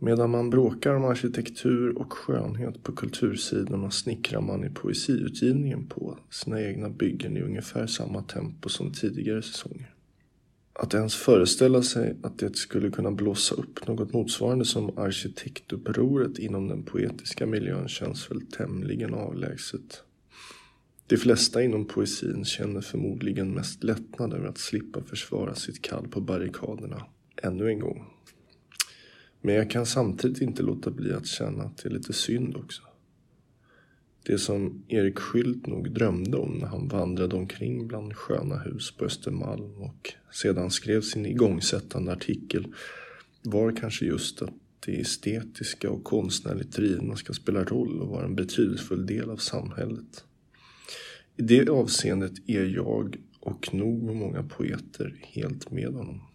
Medan man bråkar om arkitektur och skönhet på kultursidorna snickrar man i poesiutgivningen på sina egna byggen i ungefär samma tempo som tidigare säsonger. Att ens föreställa sig att det skulle kunna blåsa upp något motsvarande som arkitektupproret inom den poetiska miljön känns väl tämligen avlägset. De flesta inom poesin känner förmodligen mest lättnad över att slippa försvara sitt kall på barrikaderna ännu en gång. Men jag kan samtidigt inte låta bli att känna att det är lite synd också. Det som Erik Skylt nog drömde om när han vandrade omkring bland sköna hus på Östermalm och sedan skrev sin igångsättande artikel var kanske just att det estetiska och konstnärligt drivna ska spela roll och vara en betydelsefull del av samhället. I det avseendet är jag och nog många poeter helt med honom.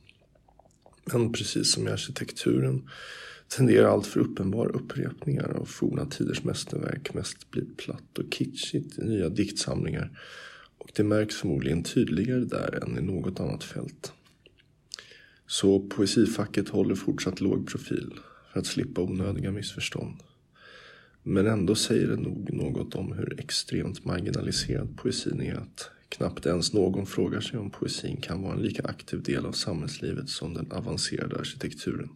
Men precis som i arkitekturen tenderar allt för uppenbara upprepningar av forna tiders mästerverk mest bli platt och kitschigt i nya diktsamlingar och det märks förmodligen tydligare där än i något annat fält. Så poesifacket håller fortsatt låg profil för att slippa onödiga missförstånd. Men ändå säger det nog något om hur extremt marginaliserad poesin är att knappt ens någon frågar sig om poesin kan vara en lika aktiv del av samhällslivet som den avancerade arkitekturen.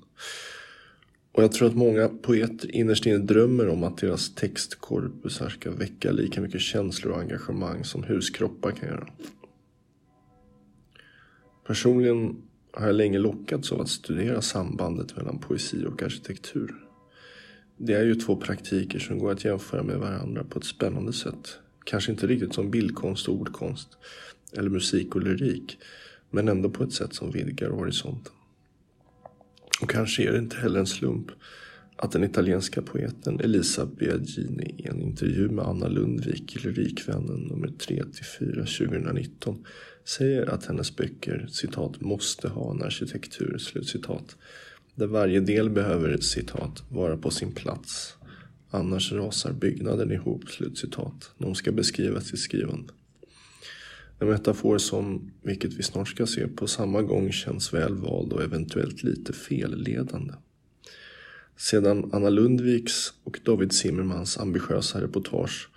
Och jag tror att många poeter innerst inne drömmer om att deras textkorpusar ska väcka lika mycket känslor och engagemang som huskroppar kan göra. Personligen har jag länge lockats av att studera sambandet mellan poesi och arkitektur. Det är ju två praktiker som går att jämföra med varandra på ett spännande sätt. Kanske inte riktigt som bildkonst och ordkonst eller musik och lyrik, men ändå på ett sätt som vidgar horisonten. Och kanske är det inte heller en slump att den italienska poeten Elisa Biagini i en intervju med Anna Lundvik i Lyrikvännen nummer 3-4 2019 säger att hennes böcker citat måste ha en arkitektur slutcitat där varje del behöver citat vara på sin plats annars rasar byggnaden ihop slutcitat. De ska beskrivas i skrivande. En metafor som, vilket vi snart ska se, på samma gång känns väl vald och eventuellt lite felledande. Sedan Anna Lundviks och David Zimmermans ambitiösa reportage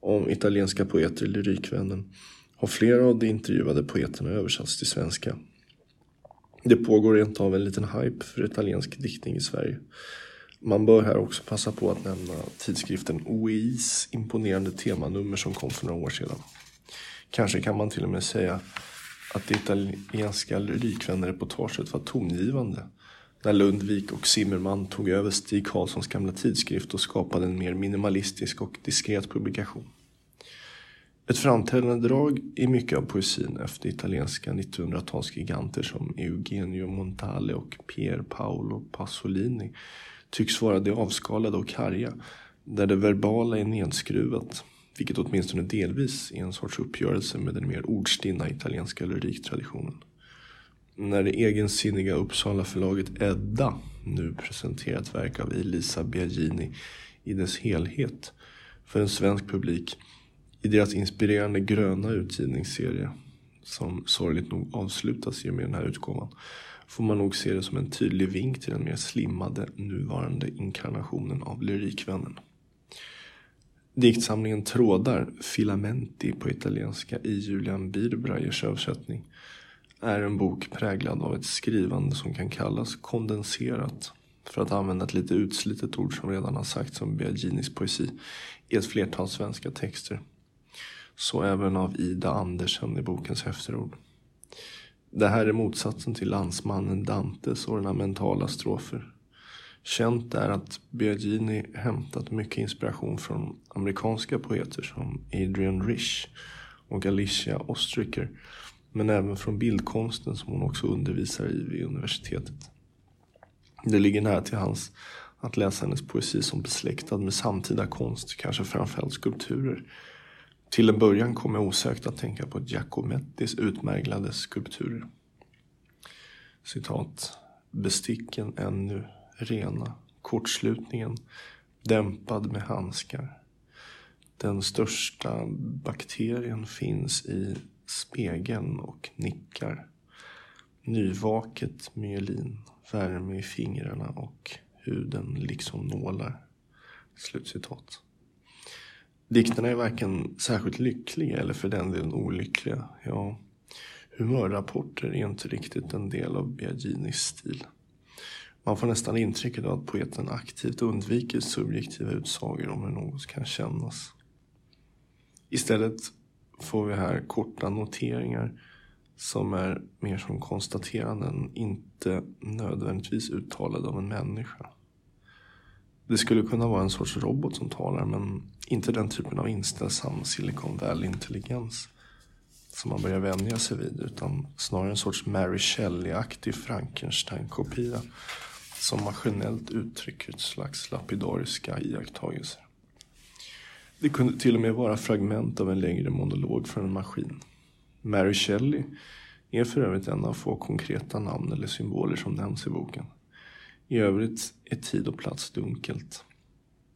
om italienska poeter i Lyrikvännen har flera av de intervjuade poeterna översatts till svenska. Det pågår rent av en liten hype för italiensk diktning i Sverige. Man bör här också passa på att nämna tidskriften OEIs imponerande temanummer som kom för några år sedan. Kanske kan man till och med säga att det italienska lyrikvännerreportaget var tongivande när Lundvik och Zimmerman tog över Stig Carlssons gamla tidskrift och skapade en mer minimalistisk och diskret publikation. Ett framträdande drag i mycket av poesin efter italienska 1900-talsgiganter som Eugenio Montale och Pier Paolo Pasolini tycks vara det avskalade och karga, där det verbala är nedskruvat vilket åtminstone delvis är en sorts uppgörelse med den mer ordstinna italienska lyriktraditionen. När det egensinniga Uppsala förlaget Edda nu presenterar ett verk av Elisa Biagini i dess helhet för en svensk publik i deras inspirerande gröna utgivningsserie som sorgligt nog avslutas i och med den här utgåvan får man nog se det som en tydlig vink till den mer slimmade nuvarande inkarnationen av Lyrikvännen. Diktsamlingen Trådar, Filamenti på italienska i Julian Biederbreyers översättning, är en bok präglad av ett skrivande som kan kallas kondenserat, för att använda ett lite utslitet ord som redan har sagts om Biaginis poesi i ett flertal svenska texter. Så även av Ida Andersen i bokens efterord. Det här är motsatsen till landsmannen Dantes ornamentala strofer Känt är att Biagini hämtat mycket inspiration från amerikanska poeter som Adrian Rich och Alicia Ostriker. Men även från bildkonsten som hon också undervisar i vid universitetet. Det ligger nära till hans att läsa hennes poesi som besläktad med samtida konst, kanske framförallt skulpturer. Till en början kom jag osökt att tänka på Giacomettis utmärglade skulpturer. Citat. Besticken ännu rena, kortslutningen dämpad med handskar. Den största bakterien finns i spegeln och nickar. Nyvaket myelin, värme i fingrarna och huden liksom nålar. Slutcitat. Dikterna är varken särskilt lyckliga eller för den delen olyckliga. Ja, humörrapporter är inte riktigt en del av Biaginis stil. Man får nästan intrycket av att poeten aktivt undviker subjektiva utsagor om hur något kan kännas. Istället får vi här korta noteringar som är mer som konstateranden, inte nödvändigtvis uttalade av en människa. Det skulle kunna vara en sorts robot som talar men inte den typen av inställsam Silicon Valley-intelligens som man börjar vänja sig vid utan snarare en sorts Mary Shelley-aktig Frankenstein-kopia som maskinellt uttrycker ett slags lapidariska iakttagelser. Det kunde till och med vara fragment av en längre monolog från en maskin. Mary Shelley är för övrigt en av få konkreta namn eller symboler som nämns i boken. I övrigt är tid och plats dunkelt.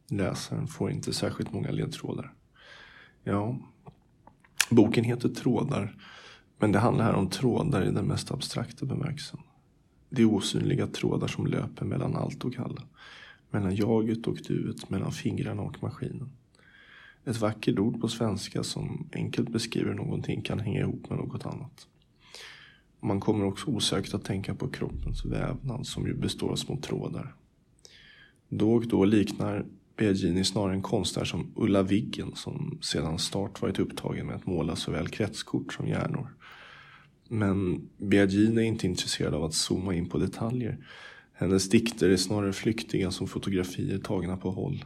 Läsaren får inte särskilt många ledtrådar. Ja, boken heter Trådar, men det handlar här om trådar i den mest abstrakta bemärkelsen. Det är osynliga trådar som löper mellan allt och alla. Mellan jaget och duet, mellan fingrarna och maskinen. Ett vackert ord på svenska som enkelt beskriver någonting kan hänga ihop med något annat. Man kommer också osökt att tänka på kroppens vävnad som ju består av små trådar. Då och då liknar Biagini snarare en konstnär som Ulla Viggen som sedan start varit upptagen med att måla såväl kretskort som hjärnor. Men Biagini är inte intresserad av att zooma in på detaljer. Hennes dikter är snarare flyktiga som fotografier tagna på håll.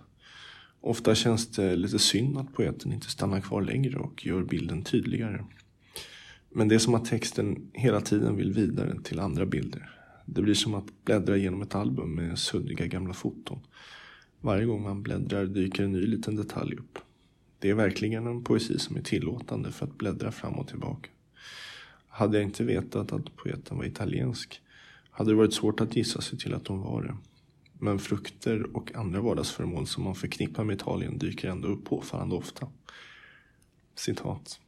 Ofta känns det lite synd att poeten inte stannar kvar längre och gör bilden tydligare. Men det är som att texten hela tiden vill vidare till andra bilder. Det blir som att bläddra genom ett album med suddiga gamla foton. Varje gång man bläddrar dyker en ny liten detalj upp. Det är verkligen en poesi som är tillåtande för att bläddra fram och tillbaka. Hade jag inte vetat att poeten var italiensk hade det varit svårt att gissa sig till att hon var det. Men frukter och andra vardagsföremål som man förknippar med Italien dyker ändå upp påfallande ofta. Citat.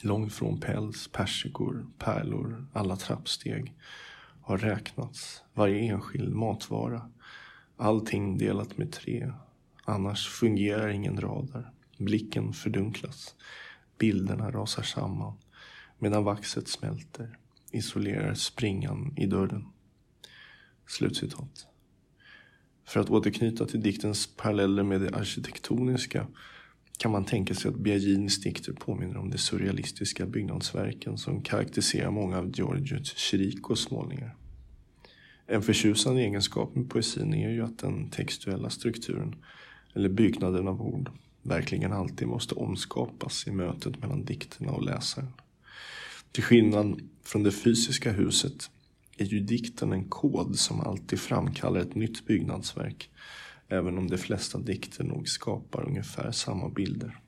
Långt från päls, persikor, pärlor, alla trappsteg har räknats, varje enskild matvara, allting delat med tre. Annars fungerar ingen radar. Blicken fördunklas, bilderna rasar samman medan vaxet smälter, isolerar springan i dörren. Slutcitat. För att återknyta till diktens paralleller med det arkitektoniska kan man tänka sig att Biaginis dikter påminner om de surrealistiska byggnadsverken som karaktäriserar många av Giorgio Chiricos målningar. En förtjusande egenskap med poesin är ju att den textuella strukturen, eller byggnaden av ord, verkligen alltid måste omskapas i mötet mellan dikterna och läsaren. Till skillnad från det fysiska huset är ju dikten en kod som alltid framkallar ett nytt byggnadsverk även om de flesta dikter nog skapar ungefär samma bilder.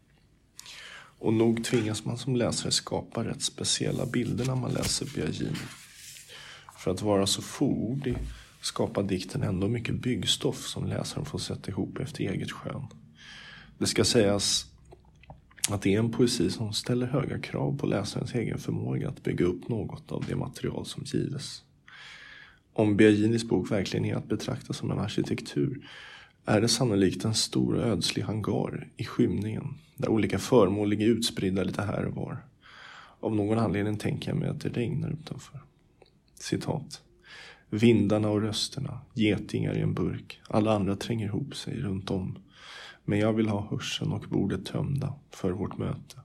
Och nog tvingas man som läsare skapa rätt speciella bilder när man läser Biagini. För att vara så fåordig skapar dikten ändå mycket byggstoff som läsaren får sätta ihop efter eget skön. Det ska sägas att det är en poesi som ställer höga krav på läsarens egen förmåga att bygga upp något av det material som gives. Om Biaginis bok verkligen är att betrakta som en arkitektur är det sannolikt en stor ödslig hangar i skymningen där olika föremål ligger utspridda lite här och var. Av någon anledning tänker jag mig att det regnar utanför. Citat. Vindarna och rösterna, getingar i en burk, alla andra tränger ihop sig runt om. Men jag vill ha hörseln och bordet tömda för vårt möte.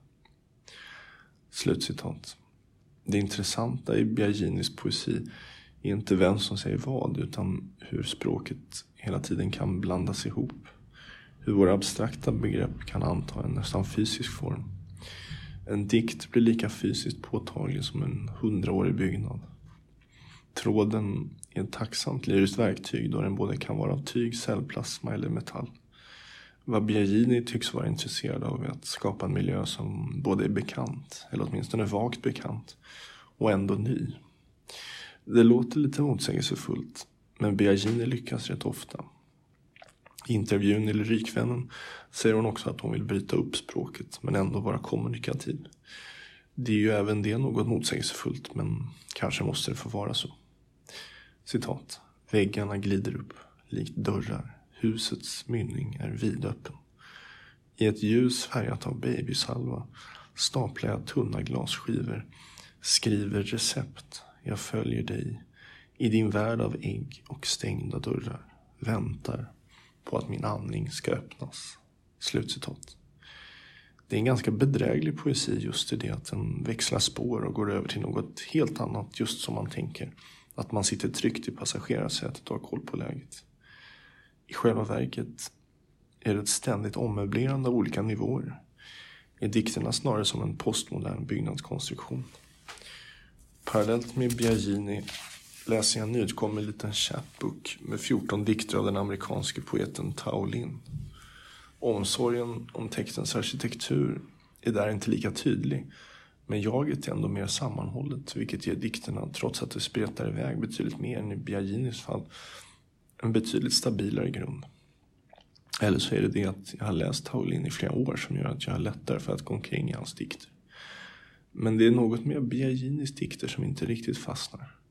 Slutcitat. Det intressanta i Biaginis poesi är inte vem som säger vad utan hur språket hela tiden kan blandas ihop. Hur våra abstrakta begrepp kan anta en nästan fysisk form. En dikt blir lika fysiskt påtaglig som en hundraårig byggnad. Tråden är ett tacksamt lyriskt verktyg då den både kan vara av tyg, cellplasma eller metall. Vad Biagini tycks vara intresserad av är att skapa en miljö som både är bekant, eller åtminstone vagt bekant, och ändå ny. Det låter lite motsägelsefullt, men Biagini lyckas rätt ofta. I intervjun i Lyrikvännen säger hon också att hon vill bryta upp språket men ändå vara kommunikativ. Det är ju även det något motsägelsefullt men kanske måste det få vara så. Citat. Väggarna glider upp. likt dörrar. Husets mynning är vidöppen. I ett ljus färgat av babysalva staplar jag tunna glasskivor, skriver recept, jag följer dig i din värld av ägg och stängda dörrar, väntar på att min andning ska öppnas. Slutcitat. Det är en ganska bedräglig poesi just i det att den växlar spår och går över till något helt annat just som man tänker. Att man sitter tryggt i passagerarsätet och har koll på läget. I själva verket är det ett ständigt ommöblerande av olika nivåer. Är dikterna snarare som en postmodern byggnadskonstruktion. Parallellt med Biagini läser jag en nyutkommen liten chapbook med 14 dikter av den amerikanske poeten Tao Lin. Omsorgen om textens arkitektur är där inte lika tydlig. Men jaget är ändå mer sammanhållet, vilket ger dikterna, trots att det spretar iväg betydligt mer än i Biaginis fall, en betydligt stabilare grund. Eller så är det det att jag har läst Taolin i flera år som gör att jag har lättare för att gå omkring i hans dikter. Men det är något med Biaginis dikter som inte riktigt fastnar.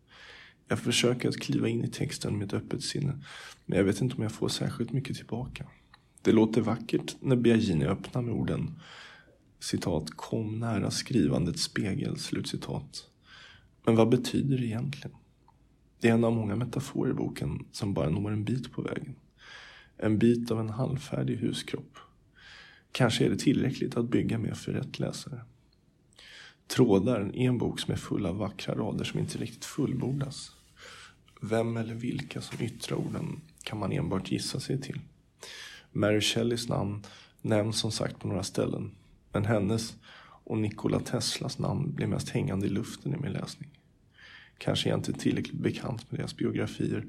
Jag försöker att kliva in i texten med ett öppet sinne, men jag vet inte om jag får särskilt mycket tillbaka. Det låter vackert när Biagini öppnar med orden citat, kom nära skrivandets spegel, slutcitat. Men vad betyder det egentligen? Det är en av många metaforer i boken som bara når en bit på vägen. En bit av en halvfärdig huskropp. Kanske är det tillräckligt att bygga med för rätt läsare. Trådar är en bok som är full av vackra rader som inte riktigt fullbordas. Vem eller vilka som yttrar orden kan man enbart gissa sig till. Mary Shelleys namn nämns som sagt på några ställen. Men hennes och Nikola Teslas namn blir mest hängande i luften i min läsning. Kanske är jag inte tillräckligt bekant med deras biografier.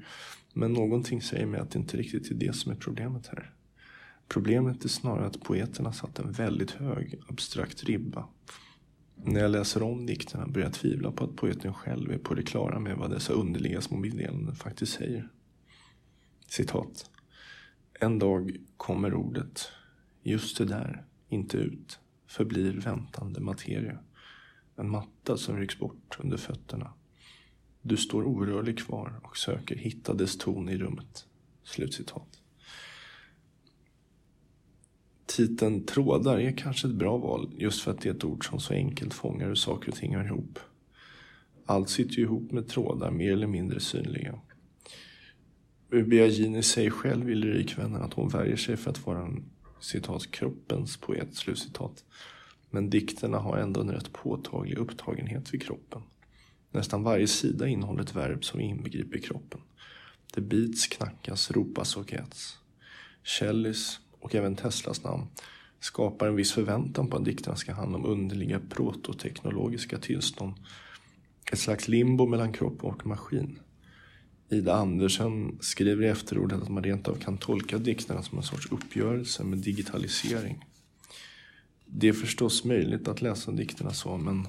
Men någonting säger mig att det inte riktigt är det som är problemet här. Problemet är snarare att poeterna satt en väldigt hög, abstrakt ribba. När jag läser om dikterna börjar jag tvivla på att poeten själv är på det klara med vad dessa underliga små meddelanden faktiskt säger. Citat. En dag kommer ordet. Just det där, inte ut, förblir väntande materia. En matta som rycks bort under fötterna. Du står orörlig kvar och söker hitta dess ton i rummet. Slutcitat. Titeln trådar är kanske ett bra val just för att det är ett ord som så enkelt fångar hur saker och ting hör ihop. Allt sitter ju ihop med trådar mer eller mindre synliga. Biagini säger själv i Lyrikvännen att hon värjer sig för att vara en citat, kroppens poet, slutcitat. Men dikterna har ändå en rätt påtaglig upptagenhet vid kroppen. Nästan varje sida innehåller ett verb som inbegriper kroppen. Det bits, knackas, ropas och äts. Shelleys och även Teslas namn skapar en viss förväntan på att dikterna ska handla om underliga prototeknologiska tillstånd. Ett slags limbo mellan kropp och maskin. Ida Andersen skriver i efterordet att man rent av kan tolka dikterna som en sorts uppgörelse med digitalisering. Det är förstås möjligt att läsa dikterna så, men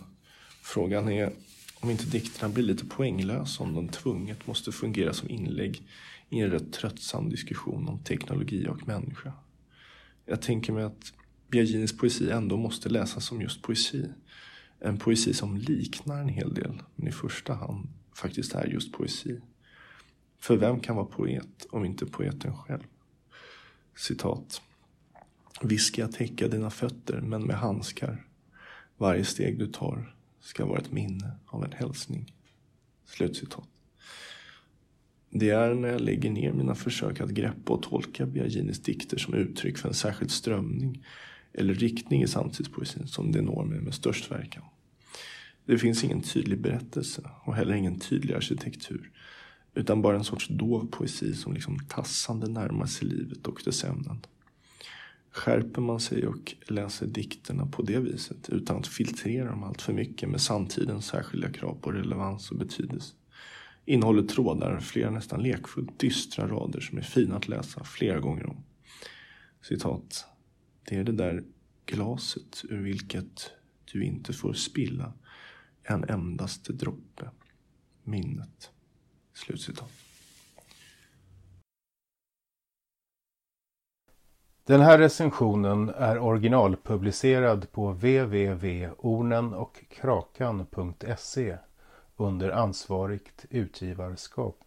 frågan är om inte dikterna blir lite poänglösa om de tvunget måste fungera som inlägg i en rätt tröttsam diskussion om teknologi och människa. Jag tänker mig att Biaginis poesi ändå måste läsas som just poesi. En poesi som liknar en hel del, men i första hand faktiskt är just poesi. För vem kan vara poet om inte poeten själv? Citat. Visst ska jag täcka dina fötter, men med handskar. Varje steg du tar ska vara ett minne av en hälsning. Slutcitat. Det är när jag lägger ner mina försök att greppa och tolka Biaginis dikter som uttryck för en särskild strömning eller riktning i samtidspoesin som det når mig med störst verkan. Det finns ingen tydlig berättelse och heller ingen tydlig arkitektur utan bara en sorts dov poesi som liksom tassande närmar sig livet och dess ämnen. Skärper man sig och läser dikterna på det viset utan att filtrera dem allt för mycket med samtidens särskilda krav på relevans och betydelse innehåller trådar flera nästan lekfullt dystra rader som är fina att läsa flera gånger om. Citat. Det är det där glaset ur vilket du inte får spilla en endaste droppe. Minnet. Slutcitat. Den här recensionen är originalpublicerad på www.ornenochkrakan.se under ansvarigt utgivarskap.